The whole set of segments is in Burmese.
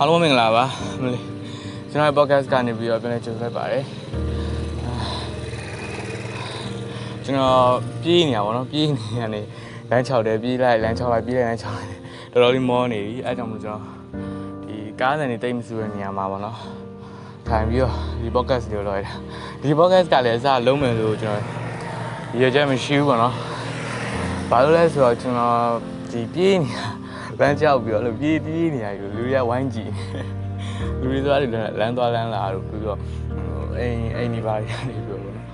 အားလုံးမင်္ဂလာပါမလေးကျွန်တော်ရဲ့ podcast ကနေပြီးတော့ပြန်လည်ကြိုဆိုလိုက်ပါတယ်အာကျွန်တော်ပြေးနေရပါတော့ပြေးနေရနေလမ်း6တယ်ပြေးလိုက်လမ်း6လိုက်ပြေးလိုက်လမ်း6လိုက်တော်တော်လေးမောနေပြီအဲကြောင့်မို့ကျွန်တော်ဒီကားစံနေတိတ်မစူတဲ့နေရာမှာပေါ့နော်ထိုင်ပြီးတော့ဒီ podcast လေးကိုလုပ်ရတာဒီ podcast ကလည်းအစလုံးမယ်လို့ကျွန်တော်ရည်ချက်မရှိဘူးပေါ့နော်ဘာလို့လဲဆိုတော့ကျွန်တော်ဒီပြေးနေတာ လမ်းကြောက်ပြီးတော့အဲ့လိုပြေးပြေးနေရပြီလူတွေကဝိုင်းကြည့်လူတွေသွားတယ်လမ်းသွားလမ်းလာတော့ပြီးတော့အိမ်အိမ်ဒီပါတွေကနေပြီးတော့ပေါ့နော်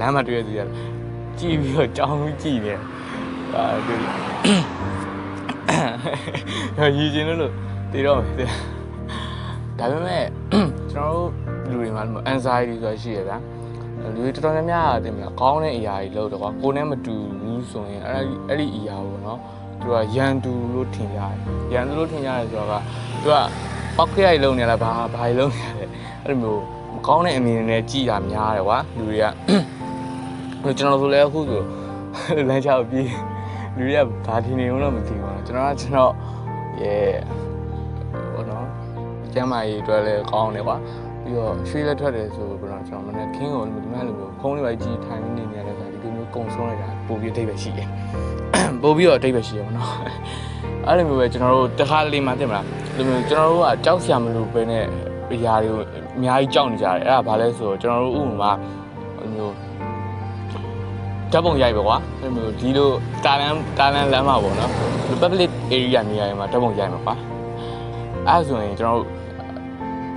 လမ်းမှာတွေ့ရသူရကြည့်ပြီးတော့ကြောင်းပြီးကြည့်နေဒါတွေ့ရရည်ချင်းလို့တည်တော့မယ်ဒါပေမဲ့ကျွန်တော်တို့လူတွေမှာ anxiety ဆိုတာရှိရဗျာလူတွေတော်တော်များများတင်မလားကောင်းတဲ့အရာကြီးလုပ်တော့ကွာကိုယ်နဲ့မတူဘူးဆိုရင်အဲ့ဒီအဲ့ဒီအရာကိုနော် သူကရန်သူလို့ထင်ကြတယ်ရန်သူလို့ထင်ကြတယ်ဆိုတော့ကသူကပောက်ခရိုက်လုံးနေလားဘာဘာကြီးလုံးနေရလဲအဲ့လိုမျိုးမကောင်းတဲ့အမြင်နဲ့ကြည်တာများတယ်ကွာလူတွေကဟိုကျွန်တော်ဆိုလဲအခုဆိုလမ်းချောက်ပြီးလူတွေကဘာထင်နေလို့မသိဘူးကွာကျွန်တော်ကကျွန်တော်ရဲ့ဟိုနော်ကျမ်းမာရေးအတွက်လည်းကောင်းတယ်ကွာ ပြီးတော့ရွှေလက်ထွက်တယ်ဆိုတော့ကျွန်တော်မနေ့ခင်းကိုဒီမှာလိုမျိုးဖုန်းလေးပဲကြီးထိုင်နေနေရတယ်ဆိုတာဒီလိုမျိုးကုံဆုံးလိုက်တာပိုပြီးအထိပ္ပယ်ရှိတယ်ပိုပြီးတော့အထိပ္ပယ်ရှိရပါတော့အဲ့လိုမျိုးပဲကျွန်တော်တို့တခါလေးမှသိမလားဒီလိုမျိုးကျွန်တော်တို့ကကြောက်စရာမလိုပဲနဲ့အရာတွေကိုအများကြီးကြောက်နေကြတယ်အဲ့ဒါဘာလဲဆိုတော့ကျွန်တော်တို့ဥပမာဟိုမျိုးဓာတ်ပုံရိုက်ပဲကွာအဲ့လိုမျိုးဒီလိုတာလန်တာလန်လမ်းမှာပေါ့နော် public area နေရာတွေမှာဓာတ်ပုံရိုက်မှာပါအဲ့ဒါဆိုရင်ကျွန်တော်တို့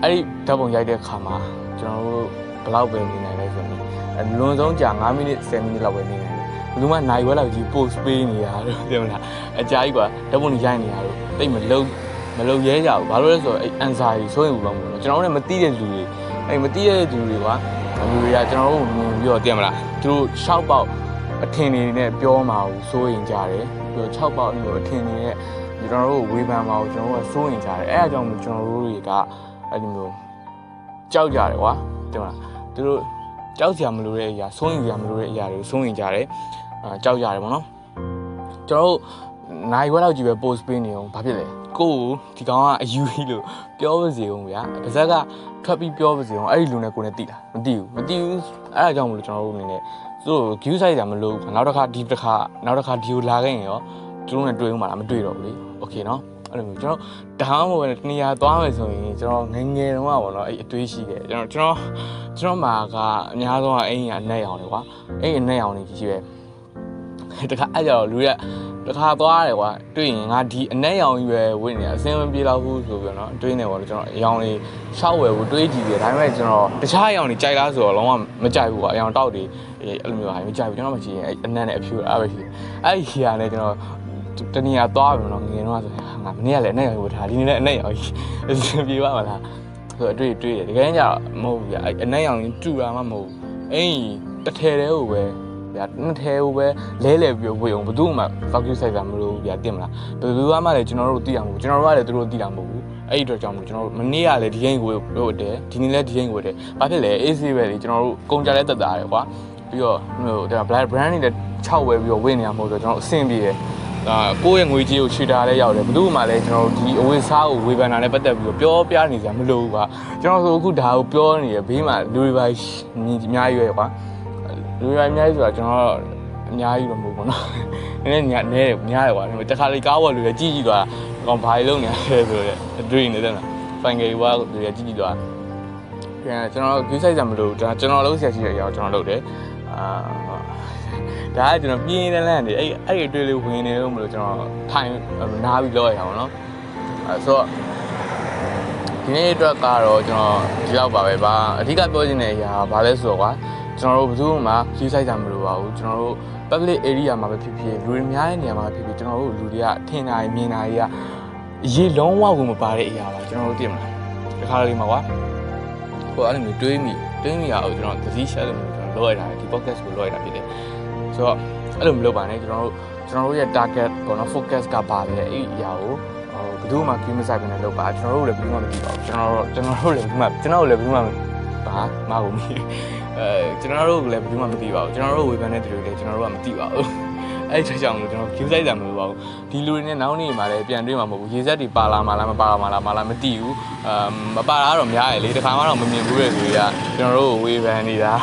အဲ့ဒီဓာတ်ပုံရိုက်တဲ့ခါမှာကျွန်တော်တို့ဘယ်လောက်ပဲနေနိုင်လဲဆိုရင်အလွန်ဆုံးကြာ9မိနစ်10မိနစ်လောက်ပဲနေနိုင်တယ်ဘယ်သူမှနိုင်ဝဲလောက်ကြီး post ပေးနေရတော့ပြောမလားအကြာကြီးကွာဓာတ်ပုံတွေရိုက်နေရတော့တိတ်မလုံးမလုံးရဲကြဘူးဘာလို့လဲဆိုတော့အဲ့ anxiety ဆိုရင်ဘူးလို့မလို့ကျွန်တော်တို့လည်းမသိတဲ့လူတွေအဲ့မသိတဲ့လူတွေကလူတွေကကျွန်တော်တို့မြင်ပြီးတော့သိရမလားသူတို့ရှောက်ပေါက်အထင်တွေနဲ့ပြောမှာကိုစိုးရင်ကြတယ်ပြီးတော့6ပေါက်မျိုးအထင်တွေနဲ့ကျွန်တော်တို့ဝေဖန်မှာကိုကျွန်တော်တို့ကစိုးရင်ကြတယ်အဲ့အကြောင်းမို့ကျွန်တော်တို့တွေက အဲ့ဒီမျိုးကြောက်ကြတယ်ကွာသိမလားသူတို့ကြောက်စရာမလိုတဲ့အရာစိုးရင်စရာမလိုတဲ့အရာတွေကိုစိုးရင်ကြတယ်အာကြောက်ကြတယ်ပေါ့နော်ကျွန်တော်တို့နိုင်ဝက်လောက်ကြီးပဲ post ပေးနေအောင်ဘာဖြစ်လဲကိုကိုဒီကောင်ကအယူကြီးလို့ပြောပါစေအောင်ဗျာပါဇက်ကထွက်ပြီးပြောပါစေအောင်အဲ့ဒီလူနဲ့ကိုနဲ့တိလားမတိဘူးမတိဘူးအဲ့ဒါကြောင့်မလို့ကျွန်တော်တို့အနေနဲ့သူတို့ view site တာမလို့ဘူးနောက်တစ်ခါဒီတစ်ခါနောက်တစ်ခါဒီကိုလာခဲ့ရင်ရောသူတို့နဲ့တွေ့ဦးမှာလားမတွေ့တော့ဘူးလေโอเคနော် အဲ့လိုမျိုးကျွန်တော်ဒါမှမဟုတ်တနေရာသွားမယ်ဆိုရင်ကျွန်တော်ငယ်ငယ်တုန်းကပေါ့နော်အဲ့အတွေးရှိခဲ့ကျွန်တော်ကျွန်တော်ကျွန်တော်မှာကအများဆုံးကအိမ်ကအနက်ရောင်လေကွာအိမ်အနက်ရောင်နေကြီးပဲတခါအဲ့ကြတော့လူရတခါသွားတယ်ကွာတွေ့ရင်ငါဒီအနက်ရောင်ကြီးပဲဝင်နေအစင်းမပြေတော့ဘူးဆိုပြီးတော့တွေးနေပါလို့ကျွန်တော်အရောင်လေးရှောက်ဝယ်ဖို့တွေးကြည့်တယ်ဒါပေမဲ့ကျွန်တော်တခြားအရောင်တွေကြိုက်လားဆိုတော့လုံးဝမကြိုက်ဘူးကွာအရောင်တောက်တွေအဲ့လိုမျိုးဟာမကြိုက်ဘူးကျွန်တော်မှကြည့်ရင်အနက်နဲ့အဖြူအဲ့ပဲရှိတယ်အဲ့ဒီဟာနဲ့ကျွန်တော် တနည်းအားသွားပြီနော်ငယ်ငယ်တော့ဆိုရင်ငါမနေ့ကလည်းအနက်ရောင်ဝယ်ထားဒီနေ့လည်းအနက်ရောင်ကြီးအစင်ပြေပါမလားဆိုတော့အတွေ့တွေ့တယ်တကယ်ကြတော့မဟုတ်ဘူးဗျအနက်ရောင်ကြီးတူတာမှမဟုတ်ဘူးအင်းတစ်ထည်တည်းကိုပဲဗျာနှစ်ထဲကိုပဲလဲလဲပြီးဝေအောင်ဘယ်သူမှ focus ဆိုင်တာမလို့ဗျာတင်မလားဘယ်သူမှလည်းကျွန်တော်တို့သိတာမဟုတ်ဘူးကျွန်တော်တို့ကလည်းသူတို့သိတာမဟုတ်ဘူးအဲ့ဒီအတွက်ကြောင့်မို့ကျွန်တော်တို့မနေ့ကလည်းဒီရင်ကိုလို့တယ်ဒီနေ့လည်းဒီရင်ကိုတယ်ဘာဖြစ်လဲ AC ပဲလေကျွန်တော်တို့ကုန်ကြလဲတက်တာရယ်ကွာပြီးတော့ဟိုဒါ black brand တွေလည်း6ဝယ်ပြီးတော့ဝေ့နေရမဟုတ်ဆိုကျွန်တော်အဆင်ပြေတယ် ဒါကိုယ့်ရဲ့ငွေကြေးကိုခြေတာလည်းရောက်တယ်ဘယ်သူမှလည်းကျွန်တော်တို့ဒီအဝေးစားကိုဝေဖန်တာနဲ့ပတ်သက်ပြီးတော့ပြောပြနေစရာမလိုဘူးကွာကျွန်တော်ဆိုအခုဒါကိုပြောနေရဘေးမှာလူတွေပါအများကြီးရွယ်ကွာလူတွေအများကြီးဆိုတာကျွန်တော်အများကြီးတော့မဟုတ်ဘူးနော်နည်းနည်းညာနဲများတယ်ကွာတခါလေကားပေါ်လူတွေကြည့်ကြည့်သွားကောင်ဘာလို့နေလဲဆိုတော့အတွေ့နေတယ်လားဖိုင်ဂေဝါလူတွေကြည့်ကြည့်သွားပြန်ကျွန်တော် view site ဆံမလို့ဒါကျွန်တော်လုံးဆရာရှိတဲ့အရာကိုကျွန်တော်လုပ်တယ်အာ ဒါကကျွန်တော်ပြင်းနေလန့်နေအဲ့အဲ့ဒီအတွေ့လေးဝင်နေလို့မလို့ကျွန်တော်ထိုင်နားပြီးလောက်ရအောင်နော်အဲဆိုတော့ဒီနေ့အတွက်ကတော့ကျွန်တော်ဒီလောက်ပါပဲပါအဓိကပြောချင်တဲ့အရာဘာလဲဆိုတော့ကွာကျွန်တော်တို့ဘယ်သူမှ view site ဆံမလို့ပါဘူးကျွန်တော်တို့ public area မှာပဲဖြစ်ဖြစ်လူတွေများတဲ့နေရာမှာဖြစ်ဖြစ်ကျွန်တော်တို့လူတွေကထင်တာမြင်တာတွေကအရေးလုံးဝကိုမပါတဲ့အရာပါကျွန်တော်တို့သိမလားဒီခါလေးမှာကွာဟိုအဲ့လိုမျိုးတွေးမိတွေးမိရအောင်ကျွန်တော်သတိရှာလို့ကျွန်တော်လုပ်ရတာဒီ podcast ကိုလုပ်ရတာဖြစ်တယ် ဆိုတော့အဲ့လိုမလုပ်ပါနဲ့ကျွန်တော်တို့ကျွန်တော်တို့ရဲ့ target ပေါ့နော် focus ကပါလေအဲ့ဒီအရာကိုဟိုဘယ်သူမှ key မဆိုင်ဘဲနဲ့လုပ်ပါကျွန်တော်တို့လည်းဘယ်သူမှမသိပါဘူးကျွန်တော်တို့ကျွန်တော်တို့လည်းဘယ်သူမှကျွန်တော်တို့လည်းဘယ်သူမှဘာမဟုတ်ဘူးအဲကျွန်တော်တို့လည်းဘယ်သူမှမသိပါဘူးကျွန်တော်တို့ဝေဖန်တဲ့သူတွေလည်းကျွန်တော်တို့ကမသိပါဘူးအဲ့ဒီကြောင့်လို့ကျွန်တော် view site တာမလို့ပါဘူးဒီလူတွေနဲ့နောက်နေ့မှာလည်းပြန်တွေ့မှာမဟုတ်ဘူးရေစက်တွေပါလာမှလားမပါလာမှလားမလားမသိဘူးအမ်မပါလာတော့များရယ်လေတခါမှတော့မမြင်ဘူးလေဆိုရကျွန်တော်တို့ဝေဖန်နေတာ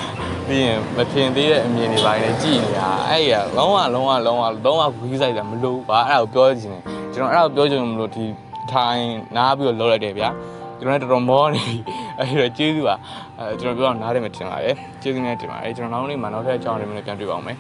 ပြီးရင်မဖြင်သေးတဲ့အမြင်တွေပိုင်းနဲ့ကြည်နေတာအဲ့ရလုံးဝလုံးဝလုံးဝလုံးဝ view site တာမလို့ပါအဲ့ဒါကိုပြောချင်တယ်ကျွန်တော်အဲ့ဒါကိုပြောချင်လို့မလို့ဒီထိုင်နားပြီးတော့လောက်လိုက်တယ်ဗျာကျွန်တော်လည်းတော်တော်မောနေပြီအဲ့တော့ကျေးဇူးပါအဲကျွန်တော်ပြောတော့နားတယ်မထင်ပါရဲ့ကျေးဇူးနဲ့တင်ပါတယ်ကျွန်တော်နောက်နေ့မှာနောက်ထပ်အကြောင်းတွေမျိုးနဲ့ပြန်တွေ့ပါအောင်မယ်